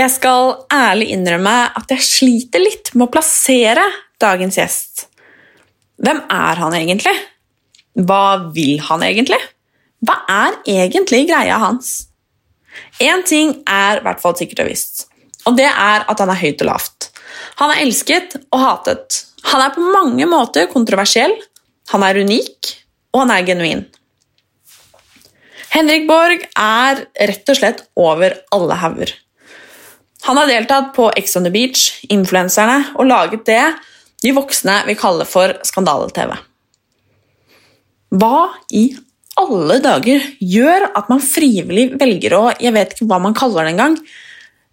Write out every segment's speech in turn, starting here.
Jeg skal ærlig innrømme at jeg sliter litt med å plassere dagens gjest. Hvem er han egentlig? Hva vil han egentlig? Hva er egentlig greia hans? Én ting er i hvert fall sikkert og visst, og det er at han er høyt og lavt. Han er elsket og hatet. Han er på mange måter kontroversiell, han er unik, og han er genuin. Henrik Borg er rett og slett over alle hauger. Han har deltatt på Ex on the Beach, Influenserne, og laget det de voksne vil kalle for skandale-TV. Hva i alle dager gjør at man frivillig velger å jeg vet ikke hva man kaller det engang,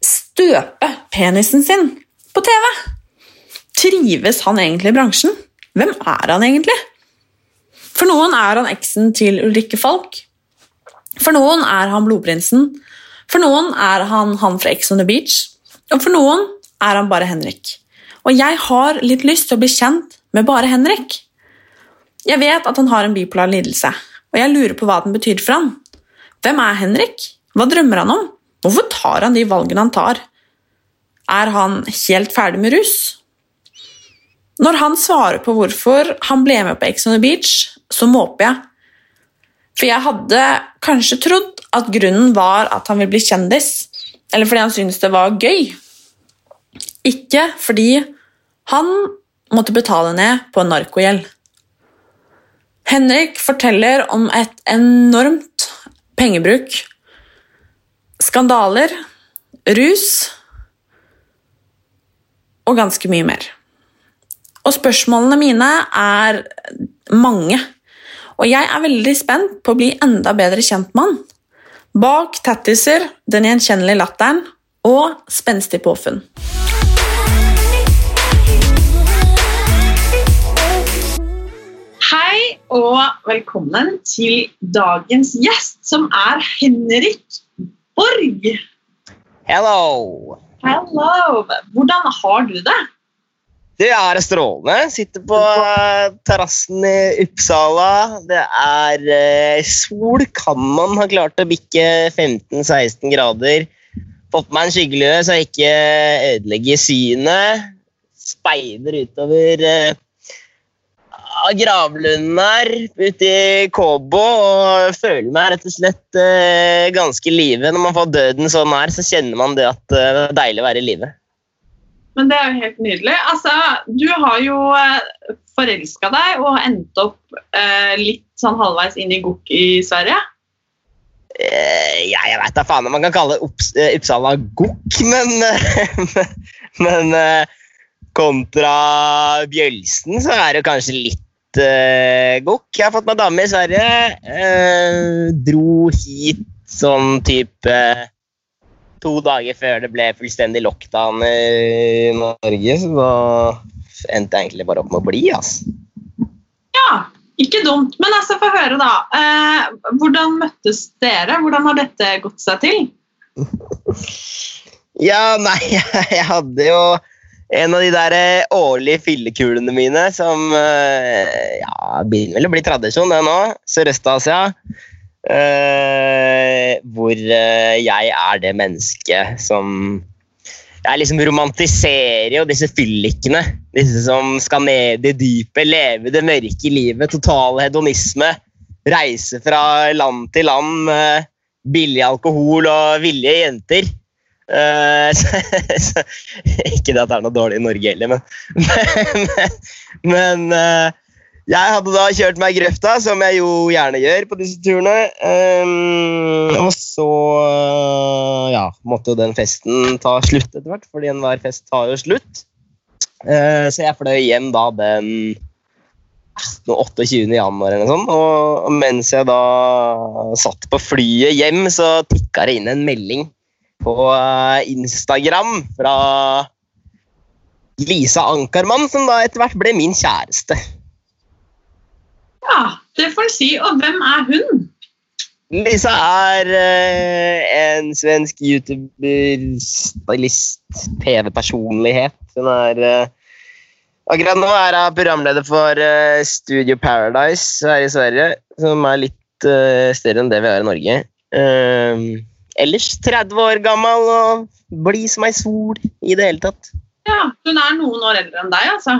støpe penisen sin på TV? Trives han egentlig i bransjen? Hvem er han egentlig? For noen er han eksen til Ulrikke Falk. For noen er han blodprinsen. For noen er han han fra Ex on the Beach, og for noen er han bare Henrik. Og jeg har litt lyst til å bli kjent med bare Henrik. Jeg vet at han har en bipolar lidelse, og jeg lurer på hva den betyr for han. Hvem er Henrik? Hva drømmer han om? Hvorfor tar han de valgene han tar? Er han helt ferdig med rus? Når han svarer på hvorfor han ble med på Ex on the Beach, så måper jeg. For jeg hadde kanskje trodd at grunnen var at han ville bli kjendis, eller fordi han syntes det var gøy. Ikke fordi han måtte betale ned på en narkogjeld. Henrik forteller om et enormt pengebruk, skandaler, rus og ganske mye mer. Og spørsmålene mine er mange. Og jeg er veldig spent på å bli enda bedre kjent med han. Bak tattiser, den gjenkjennelige latteren og spenstig påfunn. Hei og velkommen til dagens gjest, som er Henrik Borg. Hello! Hello! Hvordan har du det? Du, er strålende. Sitter på eh, terrassen i Uppsala. Det er eh, sol. Kan man ha klart å bikke 15-16 grader? Fått på meg en skyggelue så jeg ikke ødelegger synet. Speider utover eh, gravlunden her ute i Kåbo og føler meg rett og slett eh, ganske i live. Når man får døden så nær, så kjenner man det at eh, det er deilig å være i live. Men det er jo helt nydelig. Altså, du har jo eh, forelska deg og endt opp eh, litt sånn halvveis inn i gokk i Sverige. Uh, ja, jeg veit da faen om man kan kalle Upps, eh, Uppsala gokk, men Men eh, kontra Bjølsen så er det kanskje litt uh, gokk. Jeg har fått meg dame i Sverige. dro hit sånn type to dager før det ble fullstendig lockdown i Norge, så da endte jeg egentlig bare opp med å bli. Altså. Ja, ikke dumt. Men altså, få høre, da. Eh, hvordan møttes dere? Hvordan har dette gått seg til? Ja, nei, jeg hadde jo en av de der eh, årlige fillekulene mine som eh, ja, begynner vel å bli tradisjon, det nå. Sørøst-Asia. Eh, hvor uh, jeg er det mennesket som jeg liksom romantiserer jo disse fyllikene. Disse som skal ned i dypet, leve det mørke livet, total hedonisme. Reise fra land til land med billig alkohol og villige jenter. Uh, så, så, ikke det at det er noe dårlig i Norge heller, men Men, men jeg hadde da kjørt meg i grøfta, som jeg jo gjerne gjør på disse turene. Um, og så uh, ja, måtte jo den festen ta slutt etter hvert, fordi enhver fest tar jo slutt. Uh, så jeg fløy hjem da den 28. januar eller noe sånt. Og, mens jeg da satt på flyet hjem, så tikka det inn en melding på Instagram fra Lisa Ankermann, som da etter hvert ble min kjæreste. Ja, det får en si. Og hvem er hun? Lisa er uh, en svensk YouTuber, stylist, TV-personlighet. Hun er uh, Akkurat nå er hun programleder for uh, Studio Paradise her i Sverige, som er litt større enn det vi har i Norge. ellers 30 år gammel og blid som ei sol i det hele tatt. Ja, Hun er noen år eldre enn deg, altså?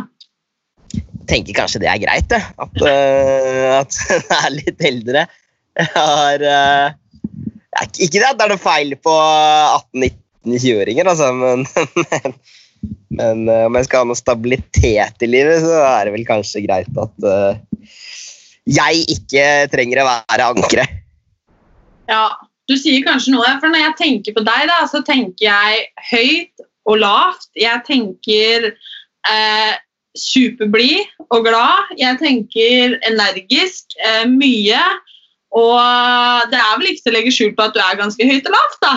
Tenker kanskje det er greit, det. At, uh, at hun er litt eldre. Har uh, Ikke det at det er noe feil på 18-19-20-åringer, altså, men, men, men uh, om jeg skal ha noe stabilitet i livet, så er det vel kanskje greit at jeg ikke trenger å være ankeret. Ja, du sier kanskje noe, for når jeg tenker på deg, da, så tenker jeg høyt og lavt. Jeg tenker eh, superblid og glad. Jeg tenker energisk. Eh, mye. Og det er vel ikke til å legge skjul på at du er ganske høyt og lavt, da?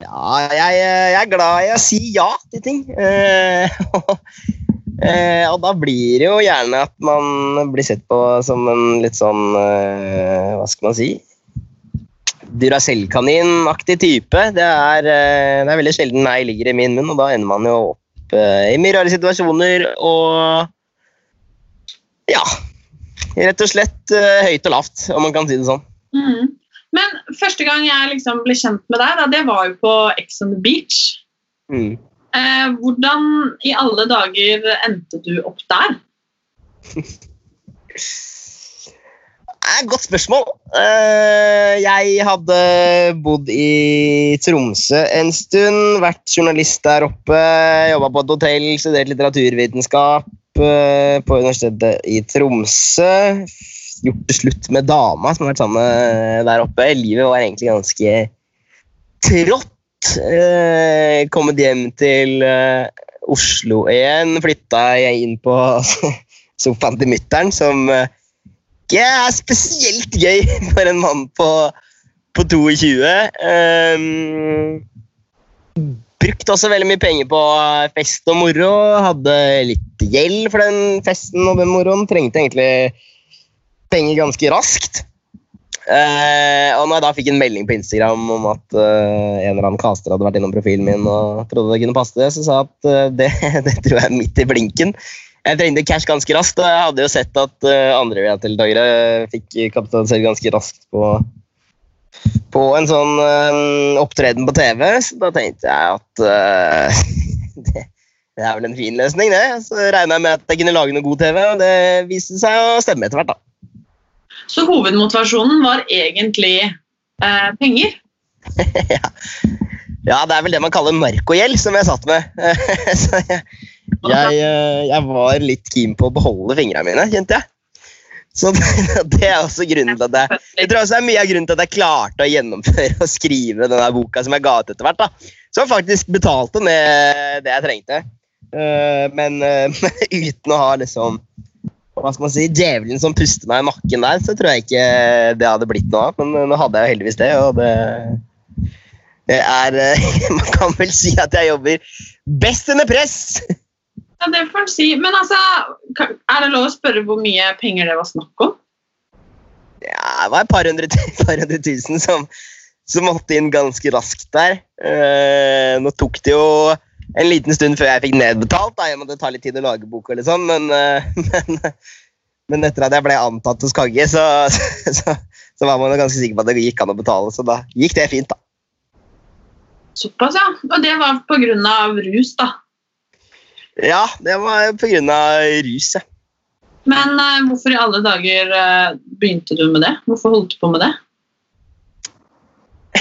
Ja, jeg, jeg er glad i å si ja til ting. Eh, eh, og da blir det jo gjerne at man blir sett på som en litt sånn eh, Hva skal man si? Duracell-kanin-aktig type. Det er, eh, det er veldig sjelden nei ligger i min munn, og da ender man jo opp i mye rare situasjoner og Ja. Rett og slett uh, høyt og lavt, om man kan si det sånn. Mm. Men første gang jeg liksom ble kjent med deg, da, det var jo på Ex on the Beach. Mm. Eh, hvordan i alle dager endte du opp der? Eh, godt spørsmål. Eh, jeg hadde bodd i Tromsø en stund, vært journalist der oppe, jobba på et hotell, studert litteraturvitenskap eh, på Universitetet i Tromsø. Gjort det slutt med dama som har vært sammen der oppe. Livet var egentlig ganske trått. Kommet hjem til Oslo igjen. Flytta jeg inn på sofaen til mutter'n, som ikke er spesielt gøy for en mann på, på 22. Um, brukte også veldig mye penger på fest og moro. Hadde litt gjeld for den festen og den moroen. Trengte egentlig penger ganske raskt. Uh, og når jeg da fikk en melding på Instagram om at uh, en eller annen caster hadde vært innom profilen min og trodde det kunne passe det, så sa jeg at uh, det, det tror jeg er midt i blinken. Jeg trengte cash ganske raskt, og jeg hadde jo sett at uh, andre deltakere fikk kapitalisert ganske raskt på, på en sånn uh, opptreden på TV, så da tenkte jeg at uh, det, det, er vel en fin løsning, det. Så regna jeg med at jeg kunne lage noe god TV, og det viste seg å stemme etter hvert, da. Så hovedmotivasjonen var egentlig penger? ja. ja. det er vel det man kaller narkogjeld, som jeg satt med. så jeg jeg, eh, jeg, var litt keen på å beholde fingrene mine, kjente jeg. Så det, er også grunnen til at jeg, jeg tror også det er mye av grunnen til at jeg klarte å gjennomføre og skrive denne boka som jeg ga ut etter hvert. da. Som faktisk betalte ned det jeg trengte. Uh, men uh, uten å ha liksom hva skal man si, djevelen som puster meg i nakken der, så tror jeg ikke det hadde blitt noe av. Men nå hadde jeg jo heldigvis det, og det, det er Man kan vel si at jeg jobber best under press! Ja, det får en si. Men altså, er det lov å spørre hvor mye penger det var snakk om? Ja, det var et par hundre, par hundre tusen som, som, måtte inn ganske raskt der. Uh, nå tok det jo en liten stund før jeg fikk nedbetalt. Da. Jeg måtte ta litt tid å lage boka, eller sånn, men, uh, men, men, etter at jeg ble antatt hos Kagge, så, så, så var man ganske sikker på at det gikk an å betale, så da gikk det fint, da. Såpass, ja. Og det var pga. rus, da. Ja, det var av rus, ja. Men uh, hvorfor i alle dager uh, begynte du med det? Hvorfor holdt du på med det?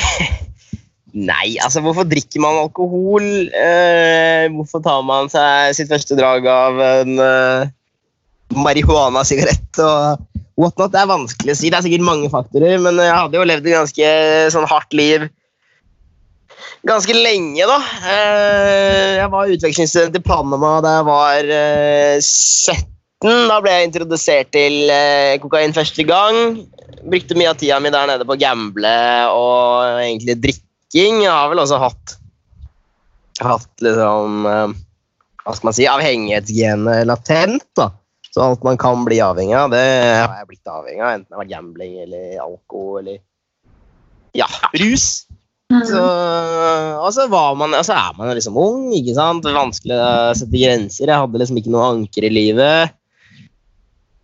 Nei, altså hvorfor drikker man alkohol? Uh, hvorfor tar man seg sitt første drag av en marihuana-sigarett og whatnot? Det er vanskelig å si. Det er sikkert mange faktorer, men jeg hadde jo levd et ganske sånn hardt liv ganske lenge, da. Eh, jeg var utvekslingsstudent i Panama da jeg var eh, 17. Da ble jeg introdusert til eh, kokain første gang. Brukte mye av tida mi der nede på å gamble og egentlig drikking. Jeg har vel også hatt hatt liksom eh, Hva skal man si Avhengighetsgenet latent. da. Så alt man kan bli avhengig av, det har jeg blitt avhengig av. Enten det har vært gambling eller alkohol eller ja, rus. Så, og så, man, altså er man liksom ung. ikke sant? Vanskelig å sette grenser. Jeg hadde liksom ikke noe anker i livet.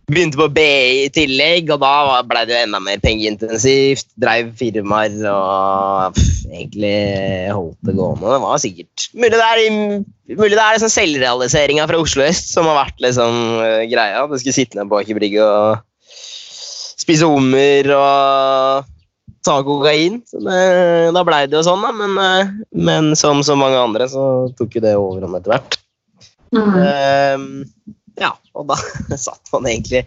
Begynte på BI i tillegg, og da ble det jo enda mer pengeintensivt. Dreiv firmaer og pff, egentlig holdt det gående. Det var sikkert Mulig det er, mulig er liksom selvrealiseringa fra Oslo øst som har vært liksom eh, greia. Du skulle sitte ned på Aker Brygge og spise hummer og ta kokain. Så det, da blei det jo sånn, da. Men, eh, men som så mange andre så tok jo det overhånd etter hvert. Ehm, ja, og da satt man egentlig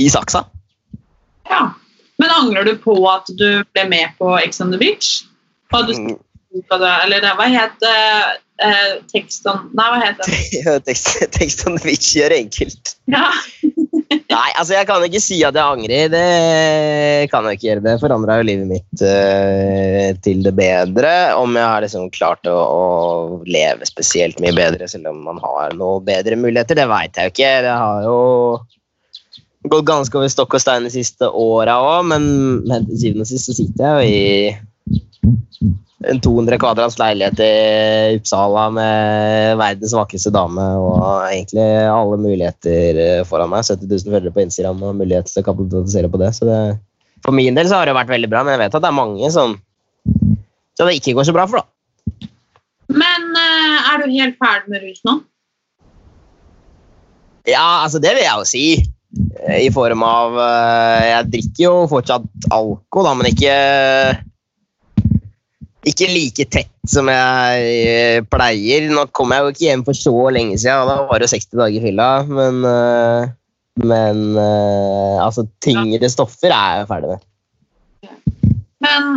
i saksa. Ja. Men angrer du på at du ble med på Ex on the Beach? Og du, eller det, hva het? Eh, tekst on Nei, hva het det? Tekst, tekst on the beach gjør enkelt. Ja. Nei, altså jeg kan ikke si at jeg angrer. Det kan jeg ikke gjøre. Det forandra jo livet mitt uh, til det bedre. Om jeg har liksom klart å, å leve spesielt mye bedre, selv om man har noe bedre muligheter, det veit jeg jo ikke. Det har jo gått ganske over stokk og stein de siste åra òg, men, til syvende og sist sitter jeg jo i en 200 kvadrats leilighet i Uppsala med verdens vakreste dame og egentlig alle muligheter eh, foran meg. 70 000 følgere på Instagram og mulighet til å kapitalisere på det. Så det, for min del så har det vært veldig bra, men jeg vet at det er mange som som det ikke går så bra for, da. Men eh, er du helt ferdig med rus nå? Ja, altså det vil jeg jo si. Eh, I form av Jeg drikker jo fortsatt alkohol, da, men ikke ikke like tett som jeg eh, pleier. Nå kom jeg jo ikke hjem for så lenge siden, da var det jo 60 dager i fylla. Men, eh, men eh, altså, tyngre stoffer er jeg ferdig med. Men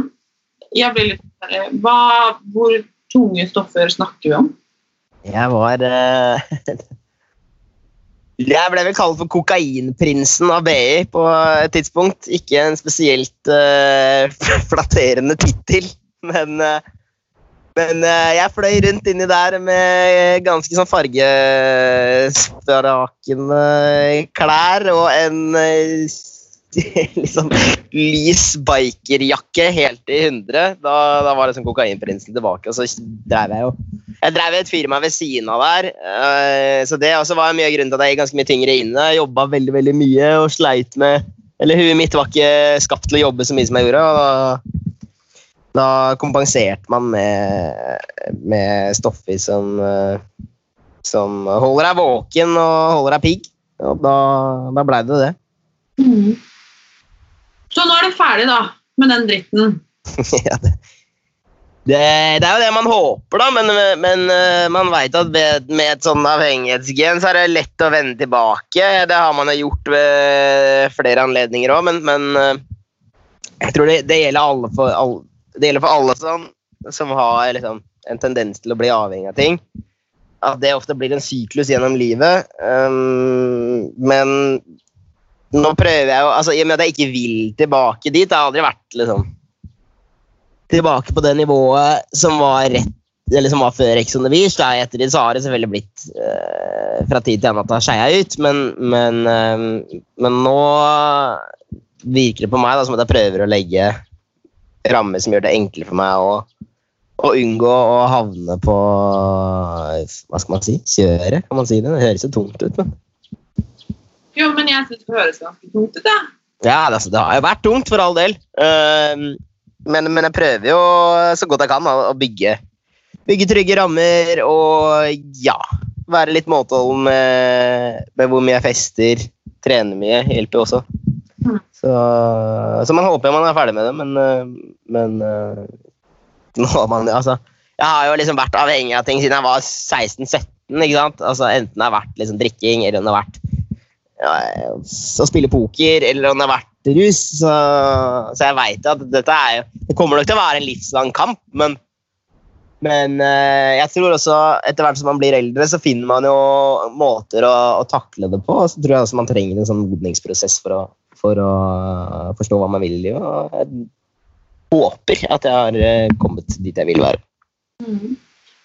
jeg blir litt. Hva, Hvor tunge stoffer snakker vi om? Jeg var Jeg ble vel kalt for kokainprinsen av BI på et tidspunkt. Ikke en spesielt uh, flatterende tittel, men eh, men eh, jeg fløy rundt inni der med ganske sånn fargesprakende klær og en eh, liksom lys bikerjakke helt i 100. Da, da var liksom kokainprinsen tilbake, og så drev jeg jo Jeg drev et firma ved siden av der, så det også var mye av grunnen til at jeg gikk ganske mye tyngre inne. Jobba veldig, veldig mye og sleit med Eller huet mitt var ikke skapt til å jobbe så mye som jeg gjorde. og da da kompenserte man med, med stoffer som, eh, som holder deg våken og holder deg pigg. Og da, da blei det det. Så nå er du ferdig da, med den dritten. ja, det, det, det er jo det man håper, da, men, men eh, man veit at med et sånn avhengighetsgen så er det lett å vende tilbake. Det har man jo gjort ved flere anledninger òg, men, men eh, jeg tror det, det gjelder alle for alle det gjelder for alle som, som har liksom, en tendens til å bli avhengig av ting. At det ofte blir en syklus gjennom livet. Um, men nå prøver jeg jo altså, I og med at jeg ikke vil tilbake dit Jeg har aldri vært liksom, tilbake på det nivået som var rett eller som var før Ex on the Beach. Da, etter det så har det selvfølgelig blitt uh, fra tid til annen at det har skeia ut, men, men, uh, men nå virker det på meg da, som at jeg prøver å legge rammer som gjør det enklere for meg å, å unngå å havne på Hva skal man si? Kjøret, kan man si det? Det høres jo tungt ut, men Jo, men jeg syns det høres ganske tungt ut, jeg. Ja, det, altså, det har jo vært tungt, for all del. Uh, men, men jeg prøver jo så godt jeg kan å, å bygge, bygge trygge rammer og ja, være litt måteholden med, med hvor mye jeg fester. Trene mye hjelper jo også. Så, så man håper man er ferdig med det, men, øh, men øh, nå har man altså, Jeg har jo liksom vært avhengig av ting siden jeg var 16-17. ikke sant? Altså, enten det har vært liksom drikking, eller om det har vært ja, å spille poker, eller om det har vært rus. Så, så jeg veit at dette er jo Det kommer nok til å være en livslang kamp, men men eh, jeg tror også etter hvert som man blir eldre, så finner man jo måter å, å takle det på. Og så tror jeg også man trenger en sånn modningsprosess for å, for å forstå hva man vil i livet. Og jeg håper at jeg har eh, kommet dit jeg vil være.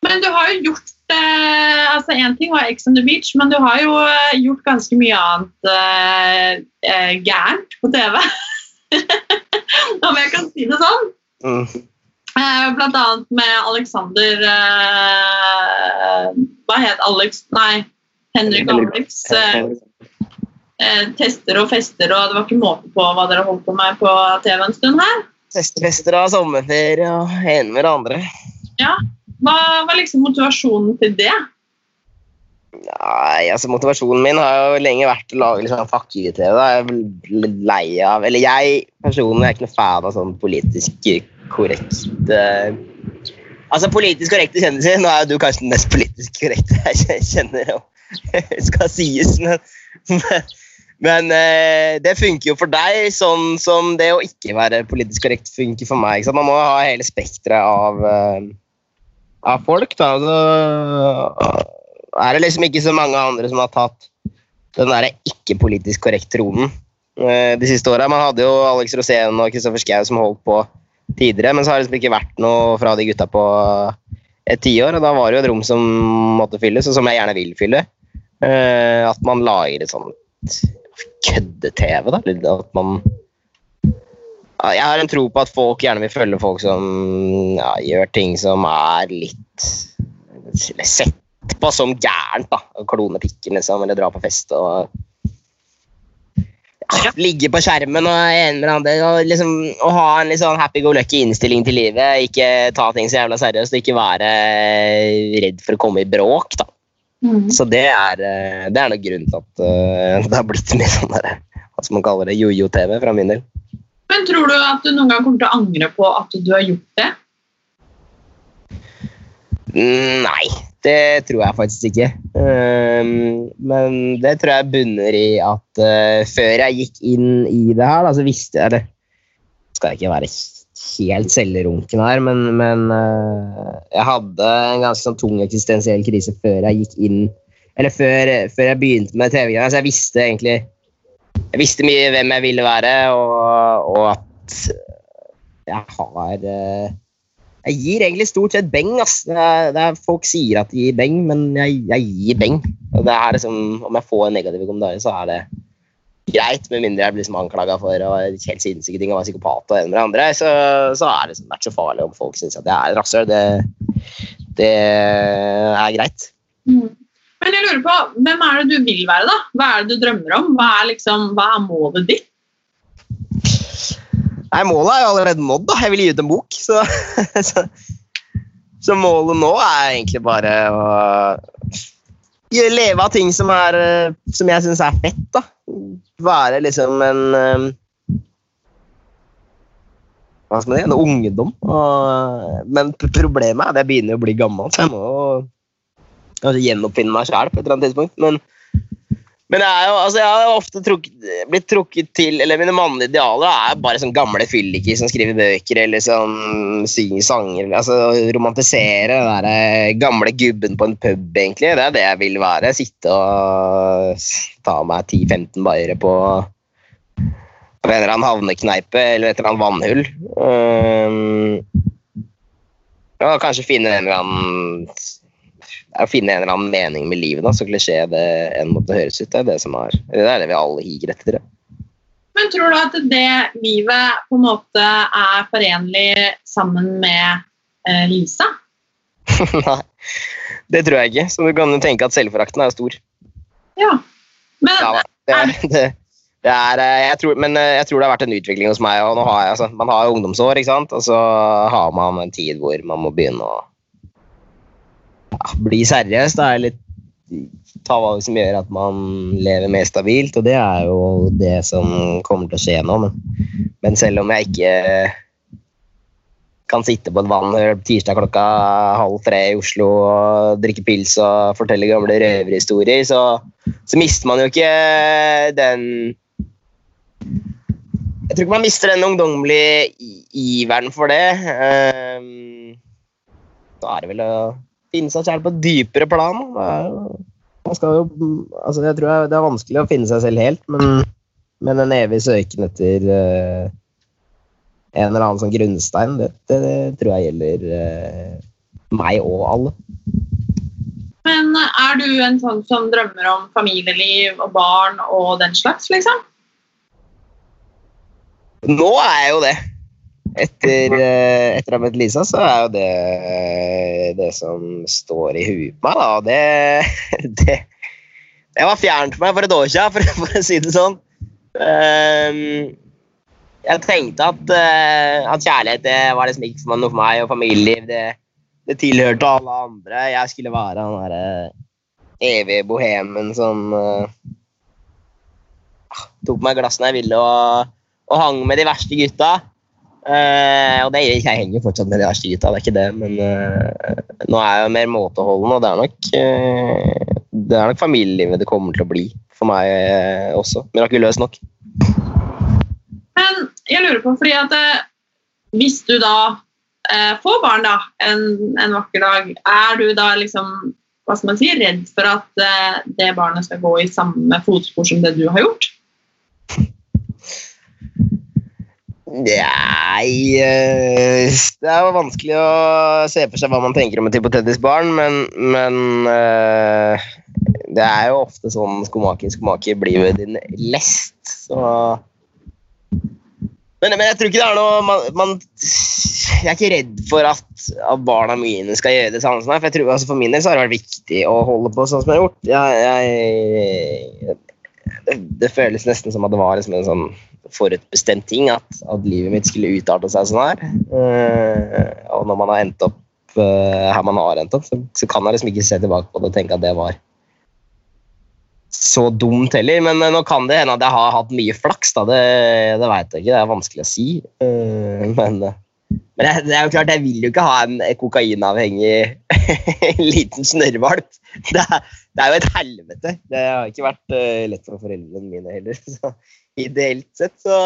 Men du har jo gjort eh, altså Én ting var Ex on the Beach, men du har jo eh, gjort ganske mye annet eh, eh, gærent på TV. Om jeg kan si det sånn. Mm. Eh, blant annet med Alexander eh, Hva het Alex? Nei, Henrik Henrik. Alex. Eh, tester og fester, og det var ikke måte på hva dere holdt på med på TV en stund her. Festefester og sommerferie og ene med det andre. Ja. Hva var liksom motivasjonen til det? Nei, altså Motivasjonen min har jo lenge vært å lage sånn fuck you-TV. Jeg er lei av Eller jeg personlig er ikke noe fan av sånn politisk korrekt uh, Altså politisk korrekte kjendiser. Nå er jo du kanskje den mest politisk korrekte jeg kjenner, og skal sies, men, men, men eh, det funker jo for deg, sånn som det å ikke være politisk korrekt funker for meg. Man må ha hele spekteret av, uh, av folk. da, altså, er det liksom ikke så mange andre som har tatt den der ikke politisk korrekt-tronen uh, de siste åra. Man hadde jo Alex Rosén og Kristoffer Schou som holdt på tidligere, men så har det liksom ikke vært noe fra de gutta på et tiår. Og da var det jo et rom som måtte fylles, og som jeg gjerne vil fylle. Uh, At man lager et sånt kødde-TV, da. At man Jeg har en tro på at folk gjerne vil følge folk som ja, gjør ting som er litt sett på som gærent. da, Klone pikken, liksom, eller dra på fest og ja, Ligge på skjermen og en med andre. Og liksom, og ha en litt sånn happy-go-lucky innstilling til livet. Ikke ta ting så jævla seriøst og ikke være redd for å komme i bråk. da. Så det er, eh, det er nok grunnen til at eh, det har blitt mye sånn der, hva skal man kalle det, jojo-TV fra min del. Men tror du at du noen gang kommer til å angre på at du har gjort det? Mm, Nei, det tror jeg faktisk ikke. Ehm, men det tror jeg bunner i at eh, før jeg gikk inn i det her, så visste jeg det. Skal jeg ikke være helt selvrunken her, men, men eh, jeg hadde en ganske sånn tung eksistensiell krise før jeg gikk inn Eller før, før jeg begynte med TV-greiene. Så jeg visste egentlig Jeg visste mye hvem jeg ville være, og, og at jeg har eh, jeg gir egentlig stort sett beng. Er, folk sier at de gir beng, men jeg, jeg gir beng. Og det er liksom, om jeg får en negativ kommentar, så er det greit, med mindre jeg blir liksom anklaga for å helt sinnssyke ting og være psykopat og en med andre. Så, så er det liksom, det er ikke så farlig om folk syns at jeg er rasshøl. Det, det er greit. Mm. Men jeg lurer på, hvem er det du vil være, da? Hva er det du drømmer om? Hva er, liksom, hva er målet ditt? Nei, Målet er jo allerede nådd. da. Jeg vil gi ut en bok. Så, så, så målet nå er egentlig bare å leve av ting som, er, som jeg syns er fett. da. Være liksom en Hva skal man si? En ungdom. Og, men problemet er at jeg begynner å bli gammel, så jeg må kanskje gjenoppfinne meg sjæl på et eller annet tidspunkt. Men, men jeg, jo, altså, jeg har ofte trukket, blitt trukket til Eller mine mannlige idealer er bare sånn gamle fylliker som skriver bøker eller sånn synger sanger. Altså Romantisere den der eh, gamle gubben på en pub, egentlig. Det er det jeg vil være. Sitte og ta meg 10-15 baiere på en eller annen havnekneipe eller et eller annet vannhull. Um, og kanskje finne en eller annen å finne en eller annen mening med livet, da, så klisjé det enn måtte høres ut. Det er det som er, det er det vi alle higer etter. Det. Men tror du at det livet på en måte er forenlig sammen med eh, Lisa? Nei, det tror jeg ikke. Så du kan tenke at selvforakten er stor. Ja. Men Ja, det, er- det, det er, eh, jeg tror, men eh, jeg tror det har vært en utvikling hos meg. og nå har jeg, altså, Man har jo ungdomsår, ikke sant? og så har man en tid hvor man må begynne å ja, bli seriøs. Da, eller ta valg som gjør at man lever mer stabilt, og det er jo det som kommer til å skje nå. Men, men selv om jeg ikke kan sitte på et vann tirsdag klokka halv tre i Oslo og drikke pils og fortelle gamle røverhistorier, så, så mister man jo ikke den Jeg tror ikke man mister den ungdommelige iveren for det. Um, da er det vel å finne seg selv på et dypere plan. Det er jo, man skal jo, altså jeg tror Det er vanskelig å finne seg selv helt, men, men en evig søken etter uh, en eller annen sånn grunnstein, det, det, det tror jeg gjelder uh, meg og alle. Men er du en sånn som drømmer om familieliv og barn og den slags, liksom? Nå er jeg jo det. Etter, eh, etter møtt Lisa, så er jo det det som står i huet på meg, da. Det, det, det var fjernt for meg for et år siden, for, for å si det sånn. Um, jeg tenkte at, uh, at kjærlighet det var liksom ikke noe for meg, og familieliv det, det tilhørte alle andre. Jeg skulle være han derre evige bohemen som uh, tok meg glass når jeg ville, og, og hang med de verste gutta. Eh, og det, jeg henger fortsatt med de verste gutta, det er ikke det, men uh, nå er jeg jo mer måteholden, og det er nok uh, det er nok familielivet det kommer til å bli for meg også. Mirakuløst nok. Men jeg lurer på, fordi at hvis du da får barn da, en, en vakker dag, er du da liksom hva skal man si, redd for at det barnet skal gå i samme fotspor som det du har gjort? Nei eh, Det er jo vanskelig å se for seg hva man tenker om et hypotetisk barn, men, men eh, det er jo ofte sånn skomaker skomaker blir jo din lest, så men, men jeg tror ikke det er noe man, man, Jeg er ikke redd for at, at barna mine skal gjøre det samme som meg. For, tror, altså for min del så har det vært viktig å holde på sånn som jeg har gjort. Jeg, jeg, det, det føles nesten som at det var liksom en sånn forutbestemt ting at, at livet mitt skulle utarte seg sånn her. Uh, og når man har endt opp uh, her man har endt opp, så, så kan jeg liksom ikke se tilbake på det og tenke at det var så dumt heller. Men eh, nå kan det hende at jeg har hatt mye flaks, da. Det, det veit jeg ikke. Det er vanskelig å si. Men men jeg, det er jo klart, jeg vil jo ikke ha en kokainavhengig liten snørrvalp. Det, det er jo et helvete. Det har ikke vært uh, lett for foreldrene mine heller. Så ideelt sett så,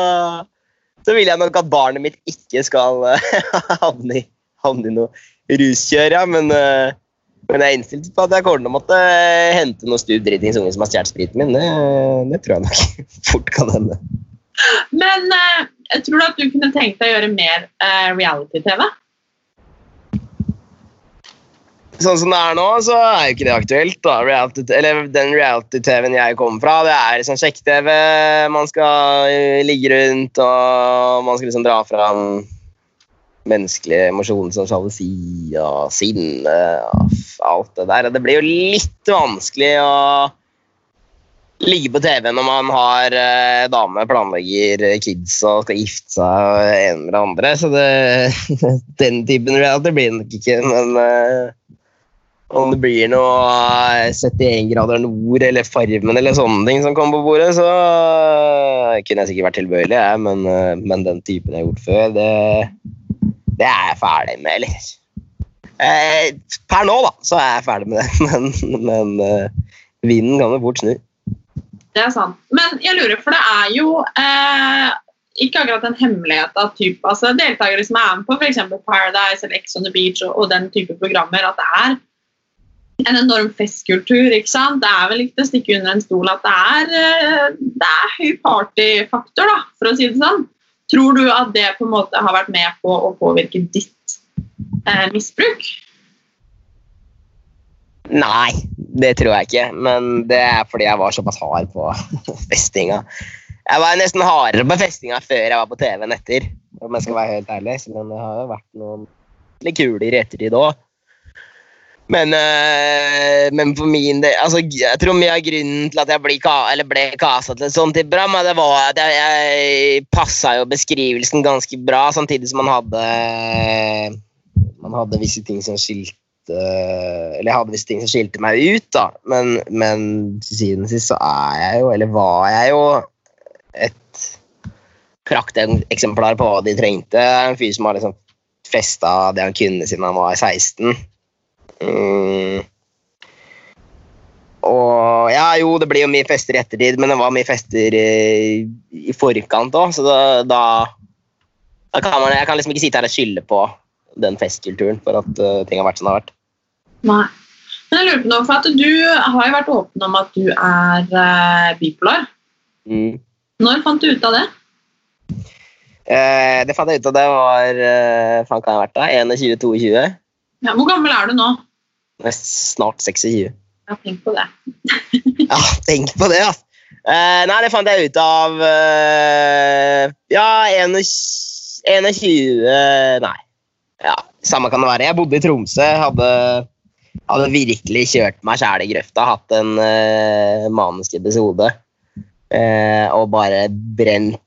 så vil jeg nok at barnet mitt ikke skal eh, havne, i, havne i noe ruskjør, ja. Men, eh, men jeg er innstilt på at jeg kommer til å måtte eh, hente noen stuv dritings unge som har stjålet spriten min. Det, det tror jeg nok fort kan hende. Men jeg tror du at du kunne tenkt deg å gjøre mer reality-TV? Sånn som det er nå, så er jo ikke det aktuelt. Da. Reality, eller den reality-TV-en jeg kommer fra, det er liksom sjekk-TV. Man skal eh, ligge rundt, og man skal liksom dra fram menneskelige emosjon som sjalusi og sinne og alt det der. Det blir jo litt vanskelig å ligge på TV når man har eh, dame, planlegger kids og skal gifte seg og ene med det andre. Så det, den typen reality blir det nok ikke. Men eh, om det blir noe eh, 71 grader nord eller Farmen eller sånne ting som kommer på bordet, så eh, kunne jeg sikkert vært tilbøyelig, jeg, men, eh, men den typen jeg har gjort før, det, det er jeg ferdig med, eller? Eh, per nå, da, så er jeg ferdig med det, men, men eh, vinden kan jo fort snu. Det er sant. Men jeg lurer, for det er jo eh, ikke akkurat en hemmelighet at typ, altså, deltakere som er med på f.eks. Paradise eller Ex on the Beach og, og den type programmer, at det er en enorm festkultur. ikke sant? Det er vel ikke til å stikke under en stol at det er, eh, det er høy partyfaktor, da, for å si det sånn. Tror du at det på en måte har vært med på å påvirke ditt eh, misbruk? Nei, det tror jeg ikke. Men det er fordi jeg var såpass hard på festinga. Jeg var nesten hardere på festinga før jeg var på TV enn etter. Om jeg skal være helt ærlig. Men det har jo vært noen litt kuler i ettertid òg. Men, øh, men for min del altså, Jeg tror mye av grunnen til at jeg ble, ble kasa til et sånt program, det var at jeg, jeg passa jo beskrivelsen ganske bra, samtidig som man hadde Man hadde visse ting som skilte eh, Eller jeg hadde visse ting som skilte meg ut, da. Men, men til siden sist så er jeg jo, eller var jeg jo, et prakteksemplar på hva de trengte. En fyr som har liksom festa det han kunne siden han var 16. Mm. Og ja, jo, det blir jo mye fester i ettertid, men det var mye fester i, i forkant òg, så da, da, da kan man Jeg kan liksom ikke sitte her og skylde på den festkulturen for at uh, ting har vært som det har vært. Nei. Men jeg lurer på noe, for at Du har jo vært åpen om at du er uh, bipolar. Mm. Når fant du ut av det? Eh, det fant jeg ut av det var eh, faen kan jeg ha vært da? 21-22? Ja, hvor gammel er du nå? Snart 26. Ja, tenk på det. ja, tenk på det, altså. Uh, nei, det fant jeg ut av uh, Ja, 21 Nei. Ja, Samme kan det være. Jeg bodde i Tromsø. Hadde, hadde virkelig kjørt meg sjæl i grøfta. Hatt en uh, manisk episode. Eh, og bare brent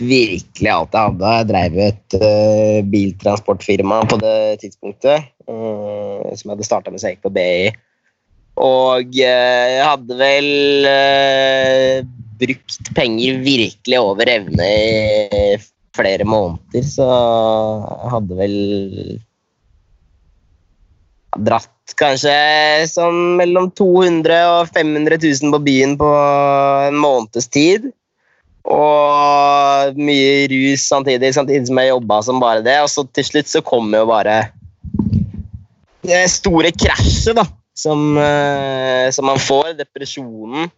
virkelig alt jeg hadde. Jeg drev et uh, biltransportfirma på det tidspunktet. Uh, som jeg hadde starta med sekk på BI. Og uh, jeg hadde vel brukt penger virkelig over evne i flere måneder, så jeg hadde vel dratt kanskje sånn mellom 200 og 500 000 på byen på en måneds tid. Og mye rus samtidig, samtidig som jeg jobba som bare det. Og så til slutt så kom jo bare det store krasjet, da. Som, uh, som, man får. Depresjonen.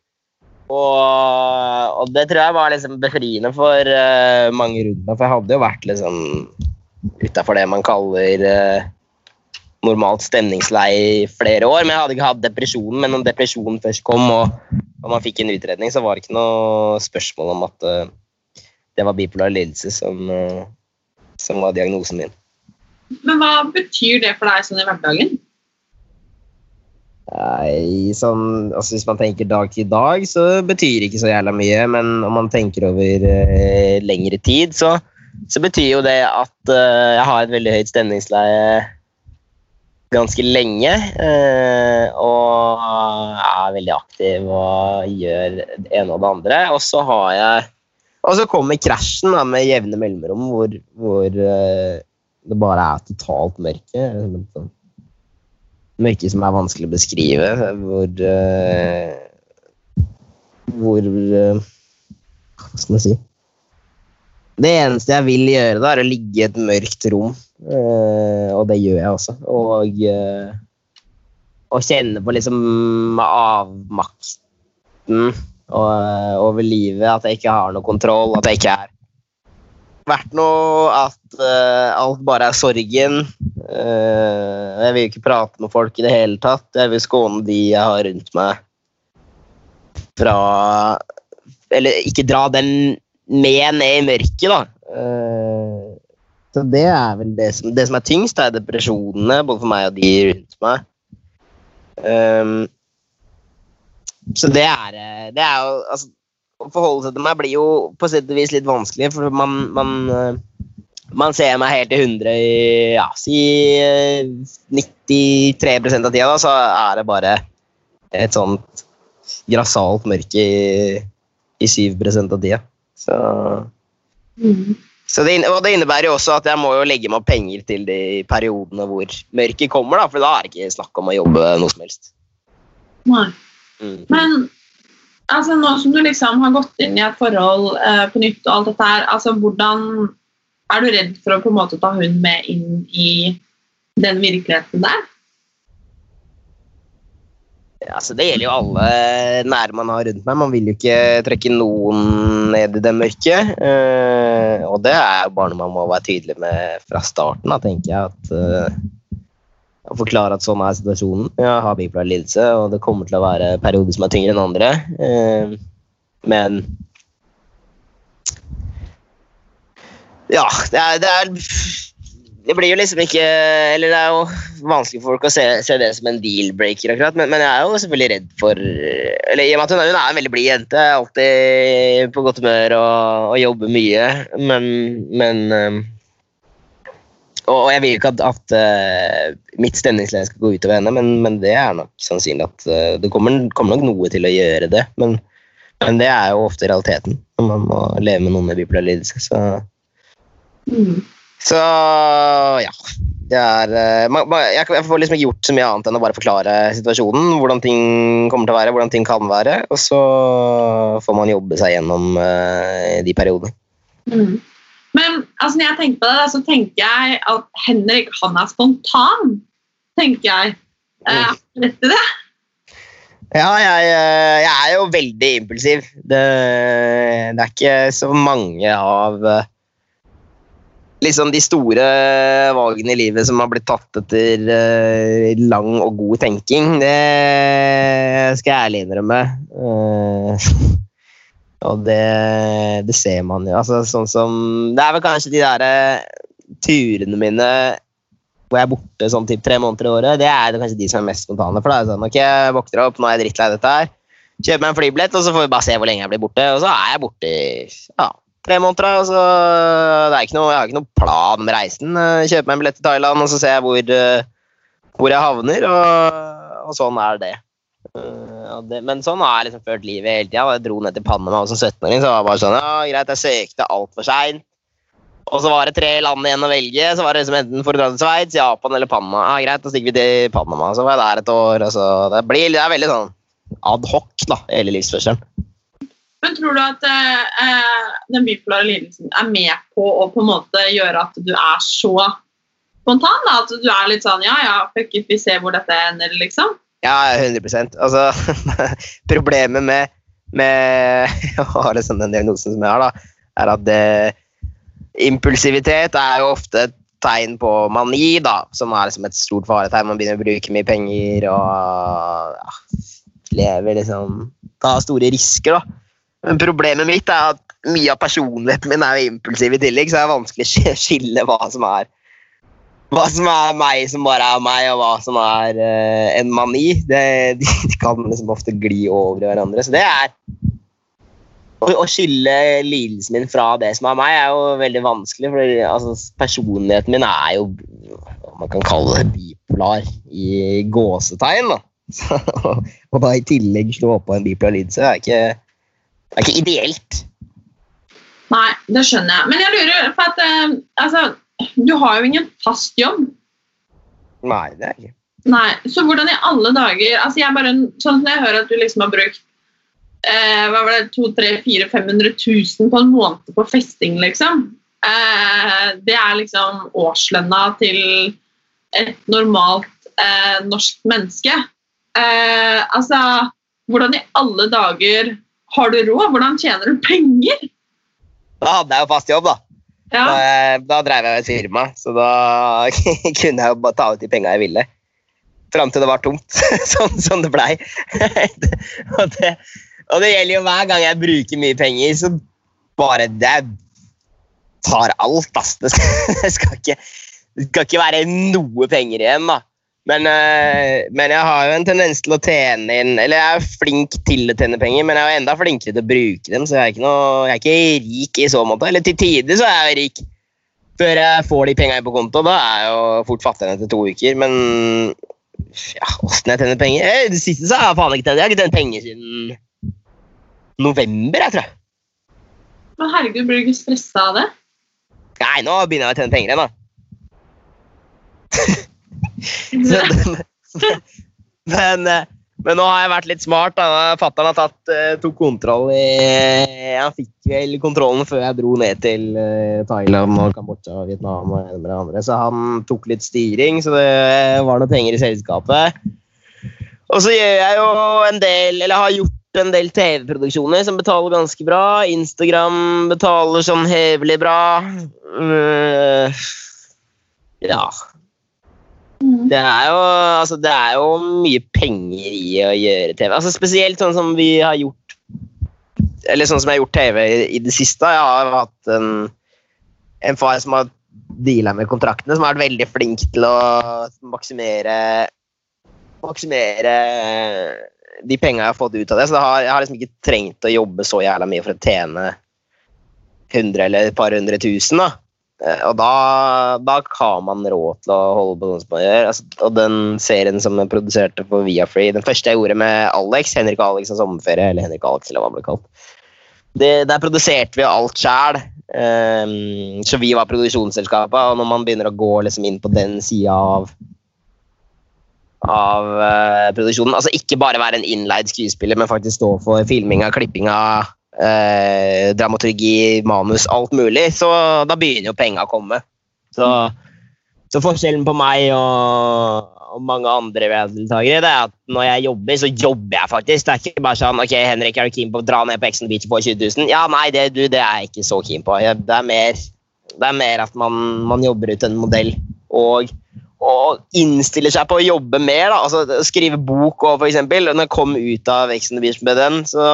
Og, og, det tror jeg var liksom befriende for uh, mange rundt meg. For jeg hadde jo vært liksom utafor det man kaller uh, normalt stemningslei i flere år. Men jeg hadde ikke hatt depresjonen. Men når depresjonen først kom, og, og, man fikk en utredning, så var det ikke noe spørsmål om at uh, det var bipolar lidelse som, uh, som, var diagnosen min. Men hva betyr det for deg sånn i hverdagen? Nei, sånn, altså Hvis man tenker dag til dag, så betyr det ikke så jævla mye. Men om man tenker over uh, lengre tid, så, så, betyr jo det at jeg har et veldig høyt stemningsleie ganske lenge. Eh, og er veldig aktiv og gjør det ene og det andre. Og så har jeg Og så kommer krasjen da, med jevne mellomrom, hvor, hvor uh, det bare er totalt mørke. Mørke som er vanskelig å beskrive. Hvor uh, Hvor Hva skal man si? Det eneste jeg vil gjøre, da, er å ligge i et mørkt rom og det gjør jeg også. Og, uh, kjenne på liksom avmakten uh, over livet. At jeg ikke har noe kontroll, at jeg ikke er verdt noe At alt bare er sorgen. jeg vil ikke prate med folk i det hele tatt. Jeg vil skåne de jeg har rundt meg fra Eller ikke dra den med ned i mørket, da. Så det er vel det som, det som er tyngst, er depresjonene, både for meg og de rundt meg. Um, så det er, det er jo altså, Å forholde seg til meg blir jo på sett og vis litt vanskelig, for man, man, man ser meg helt til 100 i ja, si 93% av tida, da, så er det bare et sånt grassat mørke i, i 7% av tida. Så mm. Så det, og det innebærer jo også at jeg må jo legge meg penger til de periodene hvor mørket kommer, da, for da er det ikke snakk om å jobbe noe som helst. Nei. Mm. Men altså, nå som du liksom har gått inn i et forhold eh, på nytt, og alt dette her, altså, hvordan er du redd for å på en måte ta hun med inn i den virkeligheten der? Altså, det gjelder jo alle nære man har rundt meg. Man vil jo ikke trekke noen ned i det mørket. Uh, og det er jo bare noe man må være tydelig med fra starten, da, tenker jeg. at uh, forklare at sånn er situasjonen. Jeg har bipolar lidelse, og det kommer til å være perioder som er tyngre enn andre. Uh, men Ja, det er, det er det blir jo liksom ikke Eller det er jo vanskelig for folk å se, se det som en deal-breaker, akkurat, men, men, jeg er jo selvfølgelig redd for Eller i og med at hun, hun er en veldig blid jente, er alltid på godt humør og, og jobber mye, men, men um, og, og jeg vil ikke at, at uh, mitt stemningsleie skal gå utover henne, men, men det er nok sannsynlig at uh, det kommer, kommer nok noe til å gjøre det. Men, men det er jo ofte realiteten når man må leve med noen med bipolar lidelse. Så, så ja. Det er, eh, man, man, jeg, jeg får liksom ikke gjort så mye annet enn å bare forklare situasjonen. Hvordan ting kommer til å være, hvordan ting kan være. Og så får man jobbe seg gjennom eh, de periodene. Mm. Men altså, når jeg tenker på det, så tenker jeg at Henrik han er spontan. tenker jeg. Eh, rett i det? Ja, jeg, jeg er jo veldig impulsiv. Det, det er ikke så mange av eh, liksom de store valgene i livet som har blitt tatt etter uh, lang og god tenking. Det skal jeg ærlig innrømme. Uh, og det, det ser man jo. Altså, sånn som Det er vel kanskje de der eh, turene mine hvor jeg er borte sånn typ tre måneder i året, det er kanskje de som er mest spontane. For da er det sånn, ok, jeg våkner opp, nå er jeg drittlei dette her. Kjøper meg en flybillett, og så får vi bare se hvor lenge jeg blir borte. Og så er jeg borte i ja, tre måneder. altså, så det er ikke noe, jeg har ikke noen plan med reisen. Kjøper meg en billett til Thailand, og så ser jeg hvor, eh, hvor jeg havner. Og, og sånn er det. Eh. Men sånn har jeg liksom ført livet hele tida. Jeg dro ned til Panama som 17-åring. Så var det bare sånn, ja greit, jeg søkte altfor seint. Og så var det tre land igjen å velge. Så var det liksom enten for å dra til Sveits, Japan eller Panama. Ja, greit, da stikker vi til Panama. Så var jeg der et år. Og så det, blir, det er veldig sånn ad hoc, da, hele livsførselen. Men tror du at eh, den bipolare lidelsen er med på å på en måte gjøre at du er så spontan? Da? At du er litt sånn ja, ja, fuck it, vi ser hvor dette ender, liksom? Ja, 100% Altså, problemet med, med å ha liksom den diagnosen som jeg har, da, er at det, impulsivitet er jo ofte et tegn på mani, da, som er liksom et stort faretegn. Man begynner å bruke mye penger og ja, lever liksom Ta store risker, da. Men problemet mitt er at mye av personligheten min er jo impulsiv i tillegg, så det er vanskelig å skille hva som er hva som er meg som bare er meg, og hva som er uh, en mani. Det, de, de, kan liksom ofte gli over i hverandre. Så det er Å, å skille lidelsen min fra det som er meg, er jo veldig vanskelig. For altså, personligheten min er jo hva man kan kalle det bipolar i gåsetegn. da. Så, og da i tillegg slå på en bipolar lidelse er ikke det er ikke ideelt. Nei, det skjønner jeg. Men jeg lurer for at uh, altså, du har jo ingen fast jobb. Nei, det er ikke. Nei, Så hvordan i alle dager altså jeg bare, sånn som jeg hører at du liksom har brukt eh, hva var det, 200 500 000 på en måned på festing, liksom. Eh, det er liksom årslønna til et normalt eh, norsk menneske. Eh, altså, hvordan i alle dager har du råd? Hvordan tjener du penger? Da hadde jeg jo fast jobb, da. Ja. Da, da drev jeg et firma, så da kunne jeg jo bare ta ut de penga jeg ville. Fram til det var tomt, sånn som det blei. og, det, og det gjelder jo hver gang jeg bruker mye penger, så bare det tar alt, ass. Det skal, det skal, ikke, det skal ikke være noe penger igjen, da. Men, øh, men, jeg har jo en tendens til å tjene inn Eller jeg er flink til å tjene penger, men jeg er jo enda flinkere til å bruke dem, så jeg er ikke, noe, jeg er ikke rik i så måte. Eller til tider så er jeg rik. Før jeg får de pengene på konto, da er jeg jo fort fattigere etter to uker. Men ja, åssen jeg tjener penger eh, Det siste så har jeg faen ikke tjent. Jeg har ikke tjent penger siden november, jeg tror jeg. Men herregud, blir du ikke stressa av det? Nei, nå begynner jeg å tjene penger igjen, da. men, men, nå har jeg vært litt smart. Fattern har tatt, uh, tok kontroll i Han fikk vel kontrollen før jeg dro ned til Thailand og Kambodsja og Vietnam. og det andre. Så han tok litt styring, så det var noe penger i selskapet. Og så gjør jeg jo en del, eller har gjort en del TV-produksjoner som betaler ganske bra. Instagram betaler sånn hevelig bra. Uh, ja, det er, jo, altså, det er jo mye penger i å gjøre TV. Altså, spesielt sånn som vi har gjort Eller sånn som jeg har gjort TV i, i det siste. Jeg har hatt en, en far som har deala med kontraktene, som har vært veldig flink til å maksimere Maksimere de penga jeg har fått ut av det. Så har, jeg har liksom ikke trengt å jobbe så jævla mye for å tjene 100 eller et par hundre tusen. da. Eh, Og da, da har man råd til å holde på sånn som man gjør. Altså, og den serien som jeg produserte for Viafree, den første jeg gjorde med Alex, Henrik Alex og sommerferie, eller Henrik Alex, eller hva det ble kalt, det, der produserte vi alt sjæl. så vi var produksjonsselskapet, og når man begynner å gå liksom inn på den sida av av uh, produksjonen. Altså ikke bare være en innleid skuespiller, men faktisk stå for filminga, klippinga, eh, dramaturgi, manus, alt mulig. Så da begynner jo penga å komme. Så, så forskjellen på meg og, og mange andre deltakere det er at når jeg jobber, så jobber jeg faktisk. Det er ikke bare sånn ok, Henrik, er du keen på å dra ned på Exon Beach og få 20 000? Ja, nei, det, du, det er jeg ikke så keen på. Det, er mer, det er mer at man, man jobber ut en modell. Og og innstiller seg på å jobbe mer. Da. Altså, skrive bok òg, eksempel. Når jeg kom ut av Ex on Beach med den, så,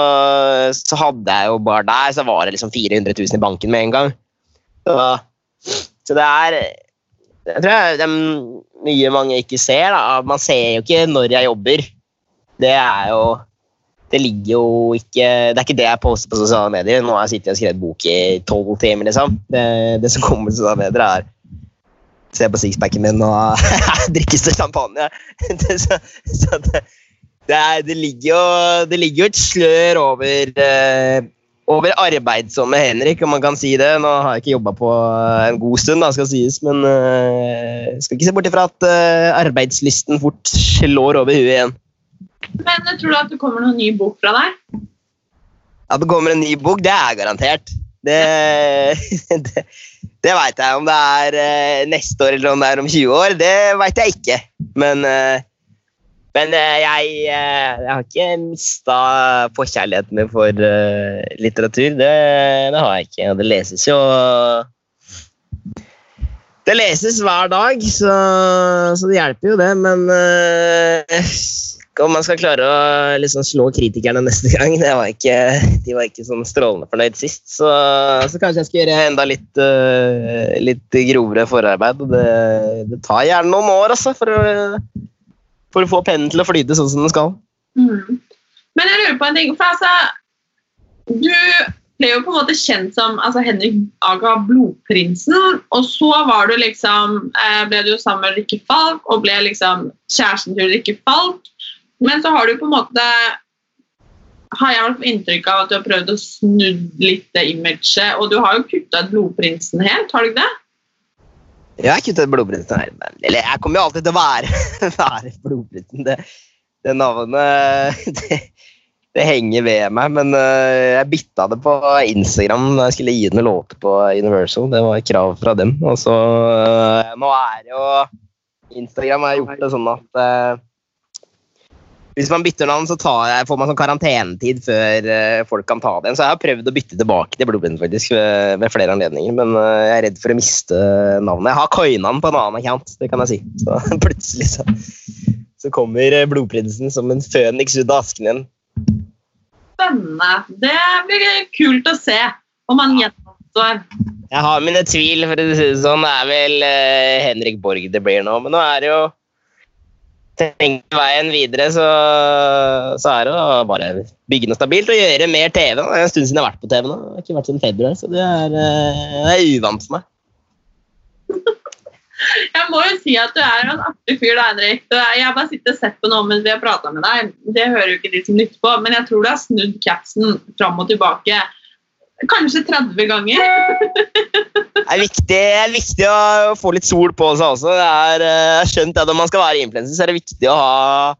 så, hadde jeg jo bare der så var det liksom 400 000 i banken med en gang. Så, så det er Jeg tror det er mye mange ikke ser. Da. Man ser jo ikke når jeg jobber. Det er jo det ligger jo ikke Det er ikke det jeg poster på sosiale medier. Nå har jeg sittet og skrevet bok i tolv timer, liksom. Det, det som kommer på sosiale medier, er se på sixpacken min og drikkes det champagne. så, så det, det, er, det, ligger jo, det ligger jo et slør over, eh, over arbeidsomme Henrik, om man kan si det. Nå har jeg ikke jobba på en god stund, da, skal sies, men eh, skal ikke se bort ifra at eh, arbeidslysten fort slår over huet igjen. Men tror du at det kommer noen ny bok fra deg? At det kommer en ny bok, det er garantert. Det, det, veit jeg. Om det er uh, neste år eller om det er om 20 år, det veit jeg ikke. Men, uh, men uh, jeg, jeg, har ikke mista forkjærligheten min for litteratur. Det, det, har jeg ikke. Det leses jo Det leses hver dag, så, så det hjelper jo, det. Men om man skal klare å liksom slå kritikerne neste gang. Var ikke, de var ikke sånn strålende fornøyd sist. Så, så, kanskje jeg skal gjøre enda litt, uh, litt grovere forarbeid. Det, det, tar gjerne noen år altså, for, å, for å få pennen til å flyte sånn som den skal. Mm. Men jeg lurer på en ting. for altså, Du ble jo på en måte kjent som altså Henrik Aga Blodprinsen. Og så var du liksom, eh, ble du sammen med Rikke Falk og ble liksom kjæresten til Rikke Falk. Men så har du på en måte har jeg fått inntrykk av at du har prøvd å snu litt det imaget. Og du har jo kutta ut Blodprinsen helt, har du ikke det? Jeg kutta kuttet Blodprinsen her. Eller jeg kommer jo alltid til å være, være Blodprinsen. Det, det navnet det, det, henger ved meg. Men uh, jeg bytta det på Instagram da jeg skulle gi den låter på Universal. Det var et krav fra dem. Og så uh, Nå er jo Instagram har gjort det sånn at uh, hvis man bytter navn, så jeg, får man sånn karantenetid før uh, folk kan ta det igjen. Så jeg har prøvd å bytte tilbake til Blodblind faktisk, ved, ved, flere anledninger, men uh, jeg er redd for å miste navnet. Jeg har coina den på en annen account, det kan jeg si. Så plutselig så, så kommer Blodprinsen som en føniks ut av asken igjen. Spennende. Det blir kult å se om han gjenoppstår. Jeg har mine tvil, for å si det sånn. Det er vel Henrik Borg det blir nå, men nå er det jo tenker veien videre, så, så, er det å bare bygge noe stabilt og gjøre mer TV. Det er en stund siden jeg har vært på TV nå. Jeg har ikke vært siden februar, så det er, eh, det er uvant for meg. Jeg må jo si at du er en artig fyr, da, Henrik. Jeg har bare sittet og sett på noe mens vi har prata med deg. Det hører jo ikke de som lytter på, men jeg tror du har snudd capsen fram og tilbake Kanskje 30 ganger. det, er viktig, det er viktig å få litt sol på seg også. Det er, eh, skjønt at Når man skal være influenser, så er det viktig å ha,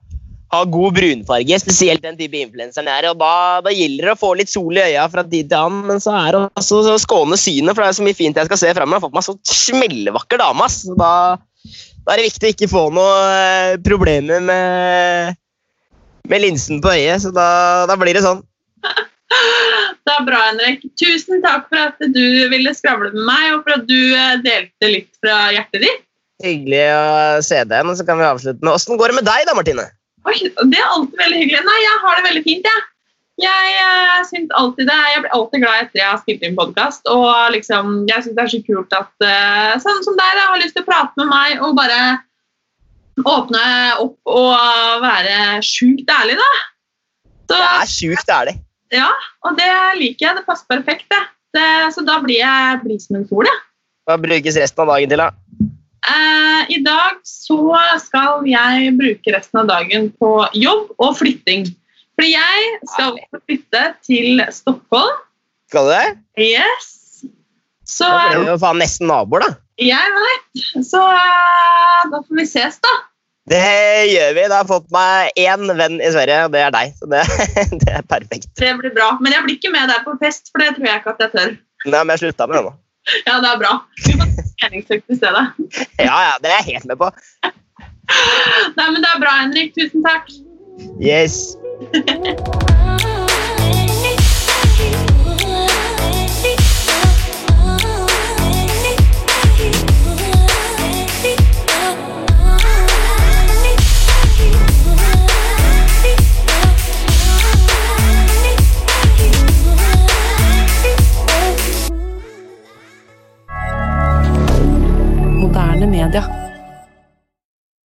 ha god brunfarge. Spesielt den type influenseren er. og da, da, gjelder det å få litt sol i øya fra tid til annen. Men så er det også å skåne synet, for det er så mye fint jeg skal se framover. Jeg har fått meg så smellevakker dame. Så Da, da, er det viktig å ikke få noe eh, problemer med, med linsen på øyet. Så da, da blir det sånn. Det er bra, Henrik. Tusen takk for at du ville skravle med meg, og for at du eh, delte litt fra hjertet ditt. Hyggelig å se deg igjen, og så kan vi avslutte med Åssen går det med deg, da, Martine? Oi, det er alltid veldig hyggelig. Nei, jeg har det veldig fint, jeg. Jeg, jeg synes alltid det. Jeg blir alltid glad etter jeg har spilt inn podkast. Og liksom, jeg syns det er så kult at uh, sånn som deg da, har lyst til å prate med meg og bare åpne opp og være sjukt ærlig, da. Så, det er sjukt ærlig. Ja, og det liker jeg. Det passer perfekt, det. det så da blir jeg blid som en sol. Hva brukes resten av dagen til, da? Eh, I dag så skal jeg bruke resten av dagen på jobb og flytting. Fordi jeg skal flytte til Stockholm. Skal du det? Yes. Så Da er jo faen nesten naboer, da. jeg vet. Så eh, da får vi ses, da. Det gjør vi. Da har jeg fått meg én venn i Sverige, og det er deg. Så det, det er perfekt. Det blir bra. Men jeg blir ikke med deg på fest, for det tror jeg ikke at jeg tør. Nei, men jeg slutta med det nå. Ja, det er bra. Du får treningsøkt i stedet. Ja, ja, det er jeg helt med på. Nei, men det er bra, Henrik. Tusen takk. Yes. moderne media.